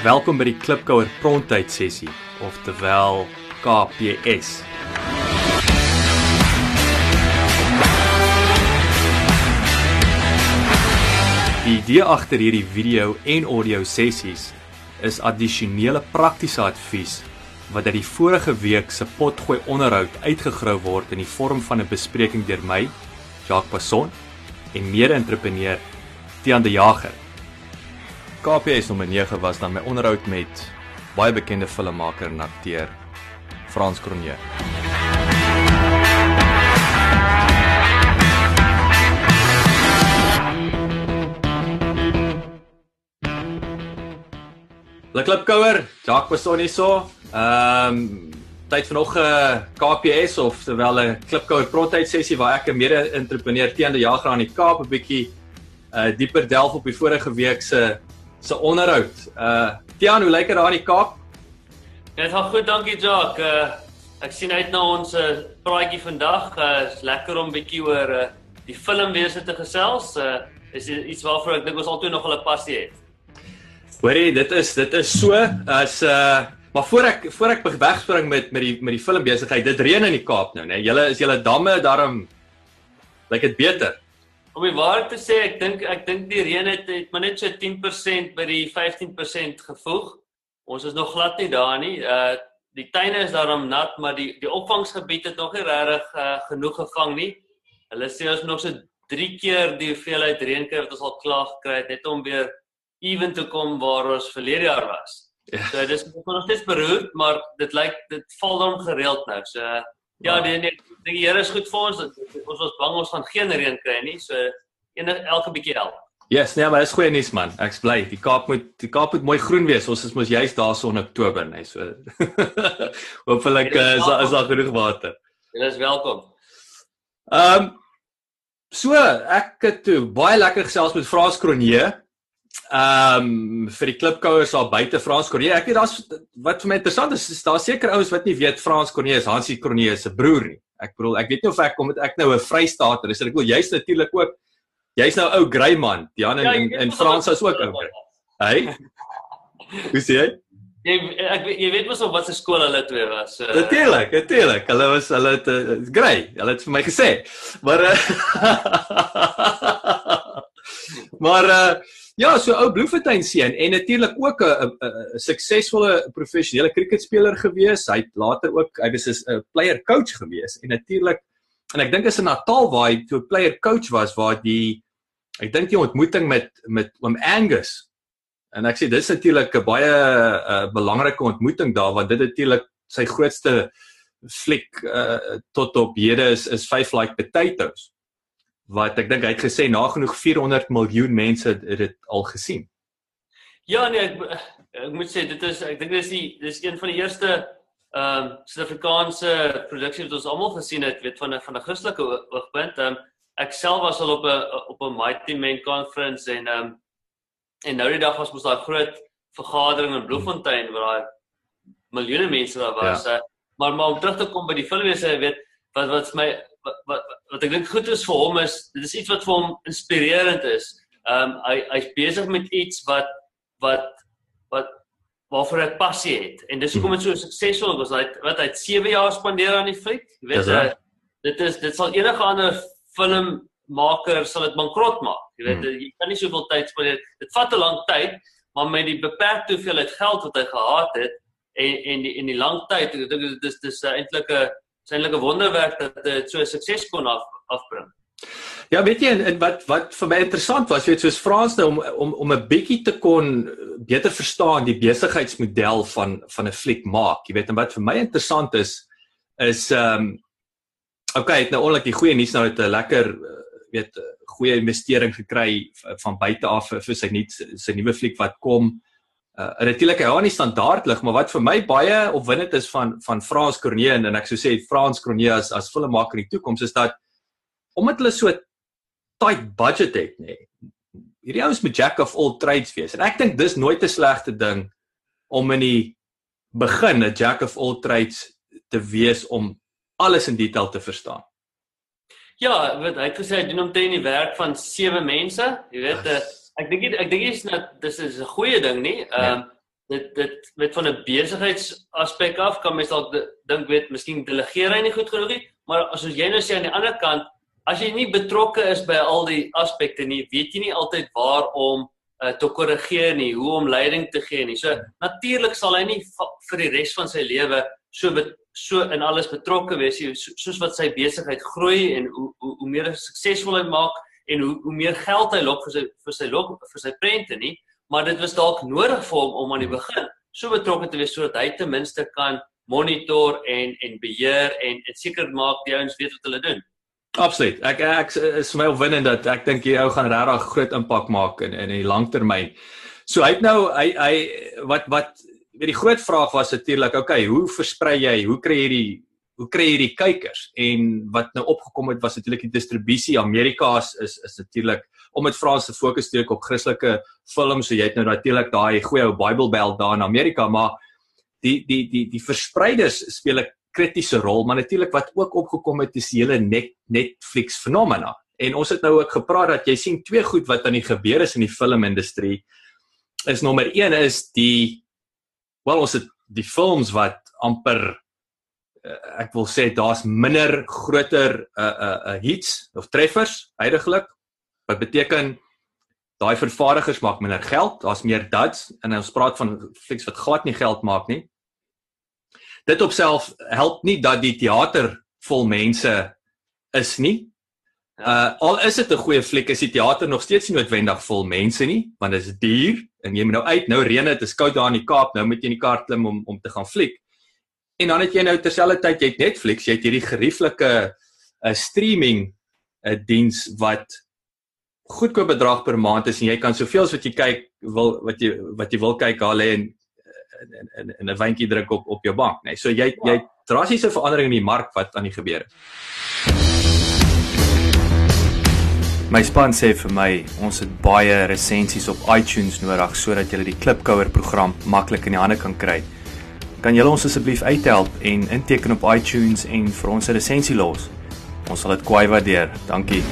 Welkom by die Klipkouer Prontyd sessie, oftewel KPS. Die idee agter hierdie video en audio sessies is addisionele praktiese advies wat uit die vorige week se potgooi onderhoud uitgegrou word in die vorm van 'n bespreking deur my, Jacques Passon, en mede-entrepreneur Tiaan de Jager. KPS nommer 9 was dan my onderhoud met baie bekende filmmaker en akteur Frans Cronje. Die klipkouer, Jacques Passon hierso. Ehm um, tyd vir nog 'n uh, KPS of terwyl 'n klipkouer protyd sessie waar ek 'n mede-entrepreneur teende Jager aan die Kaap 'n bietjie uh dieper delf op die vorige week se se onderhoud. Uh Tiaan, hoe lyk dit daar in die Kaap? Dit gaan goed, dankie Jock. Uh ek sien uit na ons uh, praatjie vandag. Uh is lekker om bietjie oor uh die filmwese te gesels. Uh is iets waarvoor ek dink ons altyd nog 'n passie het. Hoorie, dit is dit is so as uh maar voor ek voor ek wegspring met met die met die filmbesigheid. Dit reën in die Kaap nou, né? Nee? Julle is julle damme daarom lyk dit beter. Om die waarheid te sê, ek dink ek dink die reën het, het maar net so 10% by die 15% gevoeg. Ons is nog glad nie daar nie. Uh die tuine is daarom nat, maar die die opvangsgebied het nog nie regtig uh, genoeg gevang nie. Hulle sê ons nog so 3 keer die hoeveelheid reën kry wat ons al klaar gekry het net om weer ewen te kom waar ons verlede jaar was. Ja. So dis nog steeds beroerd, maar dit lyk dit val dan gereeld nou. So Ja, nee nee, die Here is goed vir ons. Ons was bang ons gaan geen reën kry nie. So enige elke bietjie help. Yes, nee, maar dis goeie nuus man. Ek bly. Die Kaap moet die Kaap moet mooi groen wees. Ons is mos juist daar so in Oktober, nee. So Hoopelik uh, is daar is daar genoeg water. Jy is welkom. Ehm um, So, ek het toe baie lekker gesels met Frans Cronje ehm um, vir die klipkouers daar buite Frans Corne. Ek weet daar's wat vir my interessant is, is daar seker ouens wat nie weet Frans Corne is Hansie Corne se broer nie. Ek bedoel, ek weet nie of ek kom met ek nou 'n Vrystaater is. Ek bedoel jy's natuurlik ook jy's nou ou grey man. Jan en ja, en, en Frans is ook ou. Hey. Hoe sê jy? Jy ek jy weet mos op watter skool hulle twee was. Uh... Natuurlik, natuurlik. Hulle was hulle het uh, grey. Hulle het vir my gesê. Maar uh... Maar uh Ja, so ou Bloemfontein seun en natuurlik ook 'n suksesvolle professionele kriketspeler gewees. Hy het later ook hy was 'n player coach gewees en natuurlik en ek dink is in Natal waar hy toe player coach was waar die ek dink die ontmoeting met met oom Angus en ek sê dis natuurlik 'n baie uh, belangrike ontmoeting daar want dit natuurlik sy grootste fliek uh, tot op hede is is Five Like Potatoes wat ek dink hy het gesê nagenoeg 400 miljoen mense het dit al gesien. Ja nee, ek, ek moet sê dit is ek dink dis die dis een van die eerste ehm um, Suid-Afrikaanse produksies wat ons almal gesien het, weet van 'n van 'n Christelike oogpunt. Ehm um, ek self was al op 'n op 'n Mighty Men conference en ehm um, en nou die dag was mos daai groot vergadering in Bloemfontein waar daai miljoene mense daar was. Ja. Uh, maar maar om terug te kom by die filmwese, weet wat wat my wat wat, wat ek dink goed is vir hom is dit is iets wat vir hom inspirerend is. Ehm um, hy hy's besig met iets wat wat wat waarvoor hy passie het. En dis hoekom dit so suksesvol was. Hy wat hy 7 jaar spandeer aan die fliek. Jy weet hy, dit is dit sal enige ander filmmaker sal dit bankrot maak. Jy weet hmm. jy kan nie soveel tyd spandeer. Dit vat 'n lang tyd, maar met die beperkte hoeveelheid geld wat hy gehad het en en die en die lang tyd, ek dink dit is dis eintlik 'n 'n wonderwerk dat dit so sukses kon af, afbring. Ja, weet jy en, en wat wat vir my interessant was, weet soos Frans nou om om om 'n bietjie te kon beter verstaan die besigheidsmodel van van 'n fliek maak. Jy weet en wat vir my interessant is is ehm um, okay, het nou onlik die goeie nuus nou het 'n lekker weet goeie investering gekry van buite af vir sy nuut sy nuwe fliek wat kom uh, natuurlik hy haar nie standaard lig maar wat vir my baie opwindend is van van Frans Cornee en ek sou sê Frans Cornee as as filmmaker in die toekoms is dat omdat hulle so tight budget het nê hierdie ouens met jack of all trades wees en ek dink dis nooit 'n slegte ding om in die begin 'n jack of all trades te wees om alles in detail te verstaan. Ja, weet hy het gesê hy doen omtrent die werk van sewe mense, jy weet, uh, ek dink ek dink is net dis is 'n goeie ding nie. Ja. Ehm um, dit dit met van 'n besigheidsaspek af kan mens dalk dink weet miskien delegeer hy nie goed genoeg nie, maar as jy nou sê aan die ander kant as jy nie betrokke is by al die aspekte nie, weet jy nie altyd waar om uh, te korrigeer nie, hoe om leiding te gee nie. So natuurlik sal hy nie vir die res van sy lewe so so in alles betrokke wees so, soos wat sy besigheid groei en hoe hoe, hoe meer suksesvol hy maak en hoe hoe meer geld hy lok vir sy vir sy lok vir sy prente nie maar dit was dalk nodig vir hom om aan die begin so betrokke te wees sodat hy ten minste kan monitor en en beheer en en seker maak die ouens weet wat hulle doen. Absoluut. Ek ek is vir my opwindend dat ek dink die ou gaan regtig groot impak maak in in die langtermyn. So hy het nou hy hy wat wat weet die groot vraag was natuurlik, okay, hoe versprei jy? Hoe kry jy die hoe kry jy die kykers? En wat nou opgekom het was natuurlik die distribusie. Amerika is is, natuurlik om met Frans te fokus steek op Christelike films. So jy het nou natuurlik daai goeie ou Bible Belt daar in Amerika, maar die die die die verspreiders speel 'n kritiese rol, maar natuurlik wat ook opgekom het is die hele net Netflix fenomena. En ons het nou ook gepraat dat jy sien twee goed wat aan die gebeur is in die filmindustrie. Is nommer 1 is die wel ons het die films wat amper ek wil sê daar's minder groter uh uh, uh hits of treffers heidaglik wat beteken daai vervaardigers maak minder geld, daar's meer duds en ons praat van flieks wat glad nie geld maak nie. Dit op self help nie dat die teater vol mense is nie. Uh al is dit 'n goeie fliek, is die teater nog steeds nie noodwendig vol mense nie, want dit is duur en jy moet nou uit, nou reën dit, is koud daar in die Kaap, nou moet jy in die kar klim om om te gaan fliek. En dan het jy nou terselfdertyd jy het Netflix, jy het hierdie gerieflike uh streaming 'n uh, diens wat goedkoop bedrag per maand is en jy kan soveel as wat jy kyk wil wat jy wat jy wil kyk haal en en en 'n wyntjie druk op op jou bank, nê. Nee. So jy ja. jy drastiese verandering in die mark wat aan die gebeur het. My span sê vir my, ons het baie resensies op iTunes nodig sodat jy die Klipkouer program maklik in die hande kan kry. Kan julle ons asseblief uithelp en inteken op iTunes en vir ons 'n resensie los? Ons sal dit kwai waardeer. Dankie.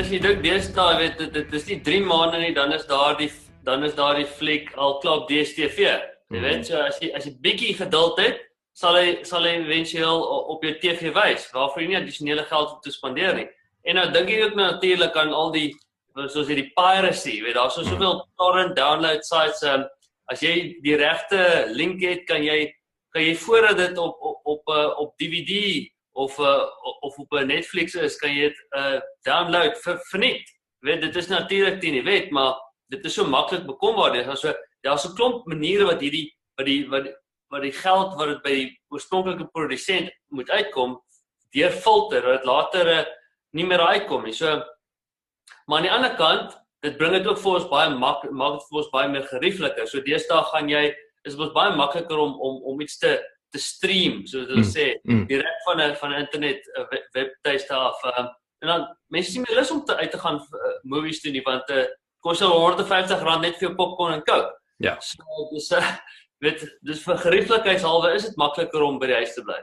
as jy dink deesdae weet dit dit is nie 3 maande nie dan is daar die dan is daar die fliek al klaar DStv. Jy mm. weet so as jy as jy bietjie geduld het, sal hy sal hy eventueel op jou TV wys waarvoor jy nie addisionele geld hoef te spandeer nie. En nou dink jy ook nou natuurlik aan al die soos hierdie piracy, weet daar's so soveel torrent download sites um, as jy die regte link het, kan jy kan jy voordat dit op op op, uh, op DVD of uh, of op 'n Netflix is, kan jy dit uh download vir verniet. Weet dit is natuurlik teen die wet, maar dit is so maklik bekombaar. Daar's so daar's 'n klomp maniere wat hierdie wat die wat wat die geld wat dit by die oorspronklike produsent moet uitkom deur filter dat later uh, nie meer uitkom nie. So maar aan die ander kant, dit bring dit ook vir ons baie mak maak dit vir ons baie meer geriefliker. So deesdae gaan jy is dit baie makliker om om om iets te te stream soos hulle mm, sê mm. direk van 'n van 'n internet webtuiste af. Um, en dan mense sien meer lus om te uit te gaan uh, movies toe nie want dit uh, kos al 150 rand net vir jou popcorn en coke. Ja. So dis uh, weet dis vir gerieflikheidshalwe is dit makliker om by die huis te bly.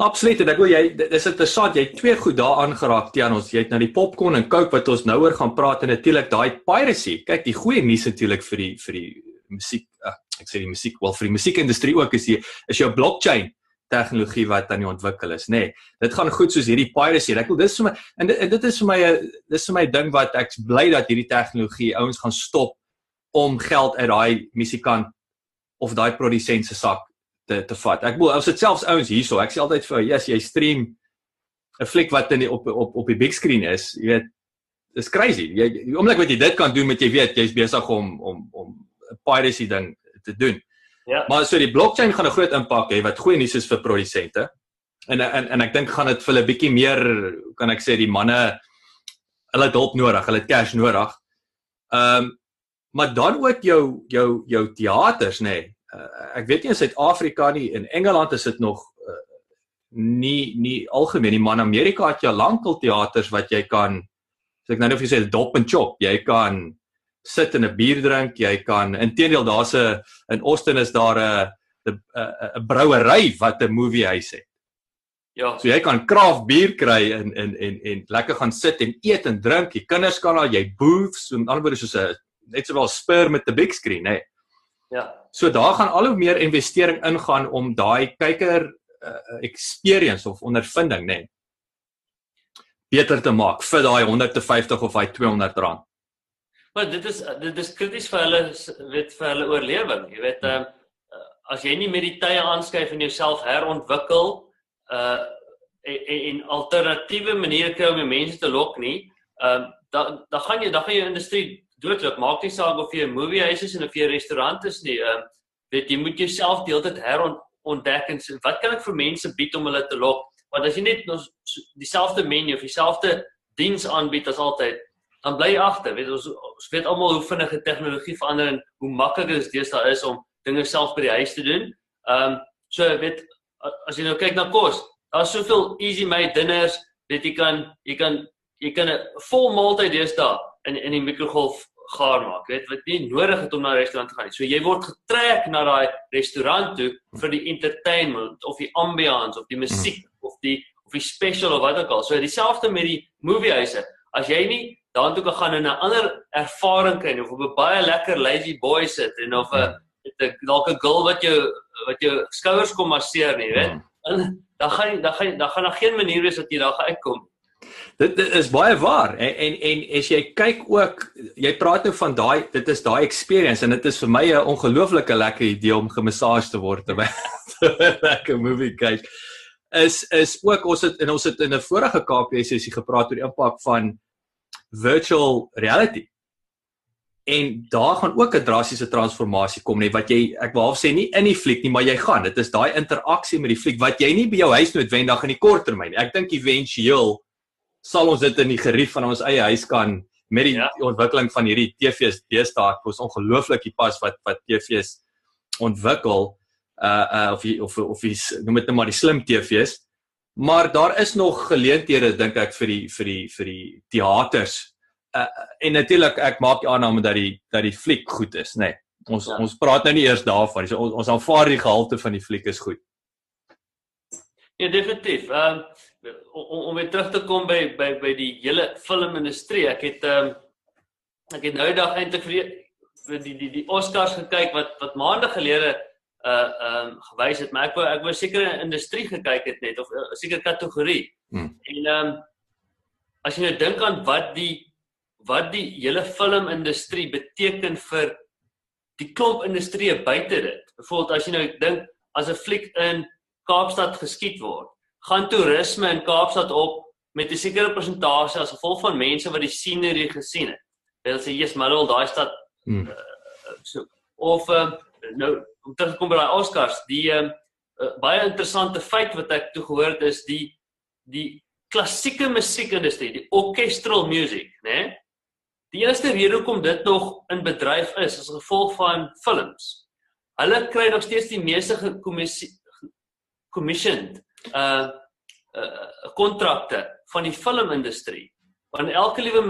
Absoluut. Ek wil jy dis interessant jy twee goed daar aangeraak Tiaan ons jy het nou die popcorn en coke wat ons nou oor gaan praat en natuurlik daai piracy. Kyk die goeie nuus natuurlik vir die vir die musiek uh, ek sê die musiek wel vir die musiekindustrie ook is die is jou blockchain tegnologie wat aan die ontwikkel is nê nee, dit gaan goed soos hierdie piracy ek wil dis vir my en dit, en dit is vir my dis vir my ding wat ek bly dat hierdie tegnologie ouens gaan stop om geld uit daai musikant of daai produsent se sak te te vat ek wil as dit selfs ouens hierso ek sê altyd vir yes jy stream 'n fliek wat in die, op op op die big screen is jy weet dis crazy jy die oomblik wat jy dit kan doen met jy weet jy's besig om om om 'n piracy ding te doen. Ja. Maar so die blockchain gaan 'n groot impak hê wat goeie nuus is vir produsente. En en en ek dink gaan dit vir hulle bietjie meer kan ek sê die manne hulle het hulp nodig, hulle het cash nodig. Ehm um, maar dan ook jou jou jou teaters nê. Nee. Uh, ek weet nie in Suid-Afrika nie, in Engeland is dit nog uh, nie nie algemeen nie, maar in Amerika het jy lankal teaters wat jy kan as ek nou net vir sê dop en chop, jy kan sit en 'n bier drink, jy kan intedeel daar's 'n in Austin is daar 'n 'n brouery wat 'n movie huis het. Ja. So jy kan kraaf bier kry en en en en lekker gaan sit en eet en drink. Die kinders kan daar jy booths, so met ander woorde soos 'n net sowel spur met 'n big screen, hè. Ja. So daar gaan al hoe meer investering ingaan om daai kyker uh, experience of ondervinding, nê, beter te maak vir daai 150 of daai 200 rand. Maar dit is dit is krities vir hulle weet vir hulle oorlewing. Jy weet ehm um, as jy nie met die tye aanskuif en jouself herontwikkel uh en, en alternatiewe maniere kry om mense te lok nie, ehm um, dan dan gaan jy dan gaan jou industrie doodloop. Maak nie saak of jy 'n moviehuis is en of jy 'n restaurant is nie. Ehm um, weet jy moet jouself deeltyd herontdek en sê wat kan ek vir mense bied om hulle te lok? Want as jy net ons dieselfde menu of dieselfde diens aanbied as altyd, dan bly jy agter. Weet ons ons weet almal hoe vinnig die tegnologie verander en hoe maklik dit deesdae is om dinge self by die huis te doen. Ehm um, so weet as jy nou kyk na kos, daar's soveel easy made dinners, weet jy kan jy kan jy kan 'n vol maaltyd deesdae in in die mikrogolf gaar maak. Weet wat nie nodig het om na 'n restaurant te gaan nie. So jy word getrek na daai restaurant toe vir die entertainment of die ambiance of die musiek mm. of die of die special of wat ook al. So dieselfde met die moviehuise. As jy nie daartoe kan gaan en 'n ander ervaring kry of op 'n baie lekker lazy boy sit en of 'n dalk 'n girl wat jou wat jou skouers kom masseer nie, weet? Mm. Dan gaan dan gaan dan gaan daar geen manier wees dat jy daar gaan uitkom. Dit, dit is baie waar. En, en en as jy kyk ook jy praat nou van daai dit is daai experience en dit is vir my 'n ongelooflike lekker idee om gemassage te word terwyl lekker movie kyk. Is is ook ons het en ons het in 'n vorige KP sessie gepraat oor die impak van virtual reality. En daar gaan ook 'n drastiese transformasie kom net wat jy ek half sê nie in die fliek nie maar jy gaan. Dit is daai interaksie met die fliek wat jy nie by jou huis noodwendig in die kort termyn ek dink éventueel sal ons dit in die gerief van ons eie huis kan met die ja. ontwikkeling van hierdie TV's deesdae was ongelooflik die pas wat wat TV's ontwikkel uh uh of die, of of is noem dit net maar die slim TV's maar daar is nog geleenthede dink ek vir die vir die vir die teaters uh, en natuurlik ek maak die aanname dat die dat die fliek goed is nê nee. ons ja. ons praat nou nie eers daarvan so, ons ons aanvaar die gehalte van die fliek is goed Ja definitief. Ehm um, om, om weer terug te kom by by by die hele filmindustrie. Ek het ehm um, ek het nou eendag eintlik vir die vir die die die Oscars gekyk wat wat maande gelede uh ehm um, gewys het, maar ek wou ek wou seker 'n industrie gekyk het net of 'n uh, seker kategorie. Hmm. En ehm um, as jy nou dink aan wat die wat die hele filmindustrie beteken vir die klomp industrie buite dit. Byvoorbeeld as jy nou dink as 'n fliek in Kaapstad geskiet word, gaan toerisme in Kaapstad op met 'n sekere persentasie as gevolg van mense wat die scenery gesien het. Hulle sê jy's maar al daai stad hmm. uh, so of uh, nou om terug te kom by daai Oscars, die uh, baie interessante feit wat ek toe gehoor het is die die klassieke musiekindustrie, die orchestral music, né? Nee? Die enigste rede hoekom dit nog in bedryf is as gevolg van films. Hulle kry nog steeds die meeste commissioned uh uh kontrakte van die filmindustrie. Want elke liewe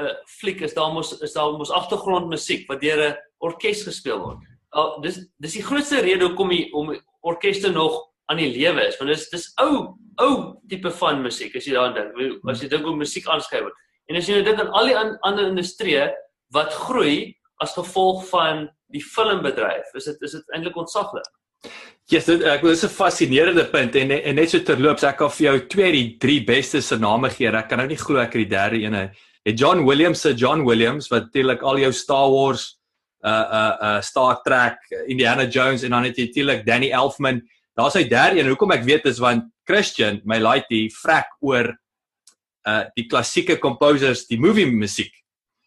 uh fliek is daar mos is daar mos agtergrondmusiek wat deur 'n orkes gespeel word. Uh, dis dis die grootste rede hoekom die om orkeste nog aan die lewe is, want dis dis ou ou tipe van musiek as jy daaraan dink. As jy dink hoe musiek aanskryf word. En as jy nou dink aan al die an, ander industrieë wat groei as gevolg van die filmbedryf, is dit is dit eintlik ontsaglik. Ja, yes, dit ek wil dis 'n fascinerende punt en en net so terloops ek kan vir jou twee die drie beste se name gee. Ek kan nou nie glo ek het die derde ene. Het John Williams se John Williams wat natuurlik al jou Star Wars uh uh uh Star Trek, Indiana Jones en dan het jy natuurlik Danny Elfman. Daar's hy derde een. Hoekom ek weet is want Christian, my die vrek oor uh die klassieke composers, die movie musiek.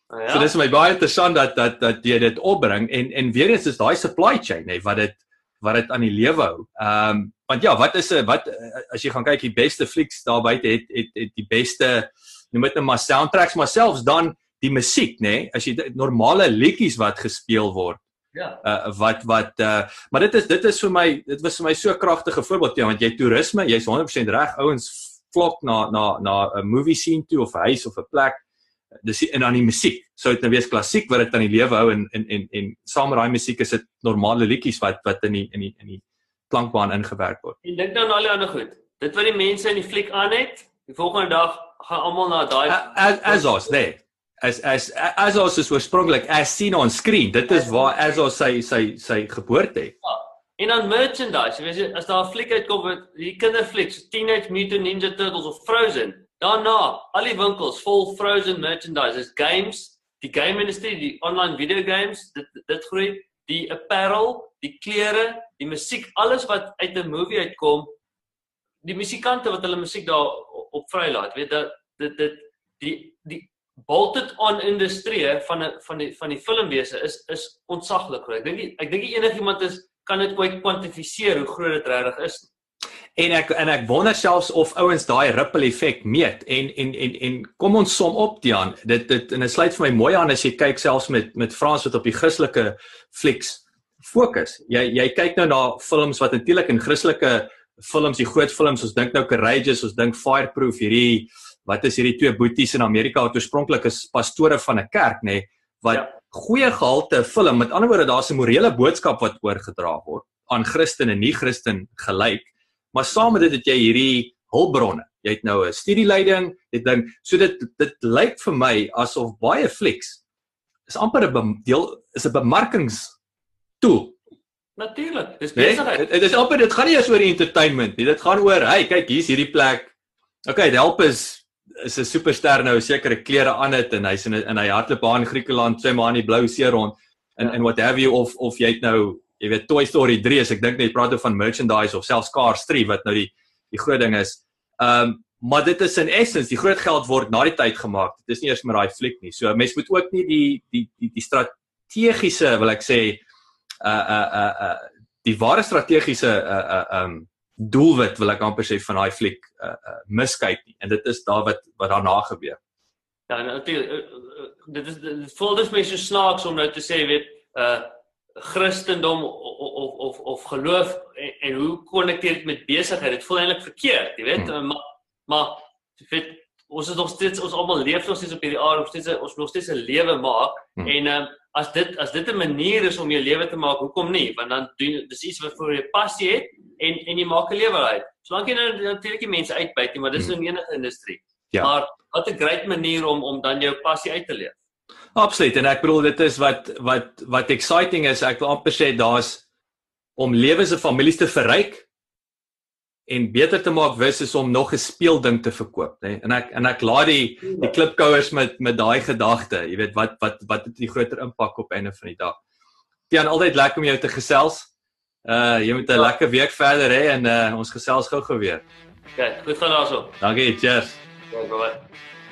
Oh, ja. So dis my baie interessant dat dat dat jy dit opbring en en weer eens is daai supply chain nê wat dit wat dit aan die lewe hou. Ehm um, want ja, wat is 'n wat as jy gaan kyk die beste flieks daar buite het, het het die beste noem dit net maar soundtracks maar selfs dan die musiek nê nee, as jy normale liedjies wat gespeel word. Ja. Uh, wat wat uh, maar dit is dit is vir my dit was vir my so 'n kragtige voorbeeld ja want jy toerisme jy's 100% reg ouens vlok na na na 'n movie scene toe of 'n huis of 'n plek dis en dan die musiek sou dit nou wees klassiek wat dit aan die lewe hou en en en en saam met daai musiek is dit normale liedjies wat wat in die in die in die klankbaan ingewerk word. En dink nou aan al die ander goed. dit wat die mense in die fliek aan het, die volgende dag gaan almal na daai as as nee as as Azos is oorspronklik as seen on screen. Dit is waar Azos sy sy sy geboorte het. Ja. En dan merchandise, jy weet as daar 'n fliek uitkom met die kinderflieks, Teenage Mutant Ninja Turtles of Frozen, daarna al die winkels vol Frozen merchandise, is games, die game industry, die online video games, dit dit groei, die apparel, die klere, die musiek, alles wat uit 'n movie uitkom, die musikante wat hulle musiek daar op vrylaat, weet dat dit dit die die bolted on industrie van 'n van die van die filmwese is is ontsaglik groot. Ek dink ek dink enigiemand is kan dit ooit kwantifiseer hoe groot dit regtig is. En ek en ek wonder selfs of ouens daai ripple effek meet en en en en kom ons som op Dian. Dit dit en dit sluit vir my mooi aan as jy kyk selfs met met Frans wat op die Christelike flieks fokus. Jy jy kyk nou na films wat natuurlik in Christelike films, die groot films, ons dink nou Courageous, ons dink Fireproof hierdie wat is hierdie twee boeties in Amerika wat oorspronklik is pastore van 'n kerk nê nee, wat ja. goeie gehalte film met ander woorde daar's 'n morele boodskap wat oorgedra word aan Christen en nie-Christen gelyk maar saam met dit het jy hierdie hulpbronne jy het nou 'n studieleiding dit ding so dit dit lyk vir my asof baie flieks is amper 'n deel is 'n bemarkings tool Natuurlik, dis besigheid. Nee, dit is amper dit gaan nie eers oor entertainment nie. Dit gaan oor, hey, kyk, hier's hierdie plek. Okay, help is is 'n superster nou sekere klere aan het en hy's in in hy hardloop aan Griekeland maar aan die blou see rond en en what have you of of jy het nou jy weet Toy Story 3 as ek dink net praat oor van merchandise of selfs Cars 3 wat nou die die groot ding is. Ehm um, maar dit is in essence die groot geld word na die tyd gemaak. Dit is nie eers met daai fliek nie. So mense moet ook nie die die die die strategiese wil ek sê uh uh uh uh die ware strategiese uh uh um doelwit wil ek amper sê van daai fliek uh, uh, miskyk nie en dit is daar wat wat daarna gebeur. Ja, natuurlik dit is dit voel dus mense snaaks om nou te sê weet uh Christendom of of of, of geloof en, en hoe konnekteer dit met besigheid? Dit voel eintlik verkeerd, jy weet, hmm. maar maar jy weet ons is nog steeds ons almal leef nog steeds op hierdie aarde, ons steeds ons nog steeds 'n lewe maak hmm. en um, as dit as dit 'n manier is om jou lewe te maak, hoekom nie? Want dan doen dis iets wat vir jou passie het en en jy maak 'n lewe uit. Solank jy nou natuurlik die mense uitbuit nie, maar dis hmm. in enige industrie. Ja. Maar wat 'n great manier om om dan jou passie uit te leef. Absoluut en ek bedoel dit is wat wat wat exciting is. Ek wil amper sê daar's om lewens en families te verryk en beter te maak wis is om nog 'n speelding te verkoop, nê. Nee? En ek en ek laat die die klipkouers met met daai gedagte, jy weet wat wat wat het die groter impak op einde van die dag. Tiaan altyd lekker om jou te gesels. Uh jy moet 'n ja. lekker week verder hê en uh ons gesels gou-gou weer. Ja, goed gaan daarso. Dankie, cheers. Ja, bye.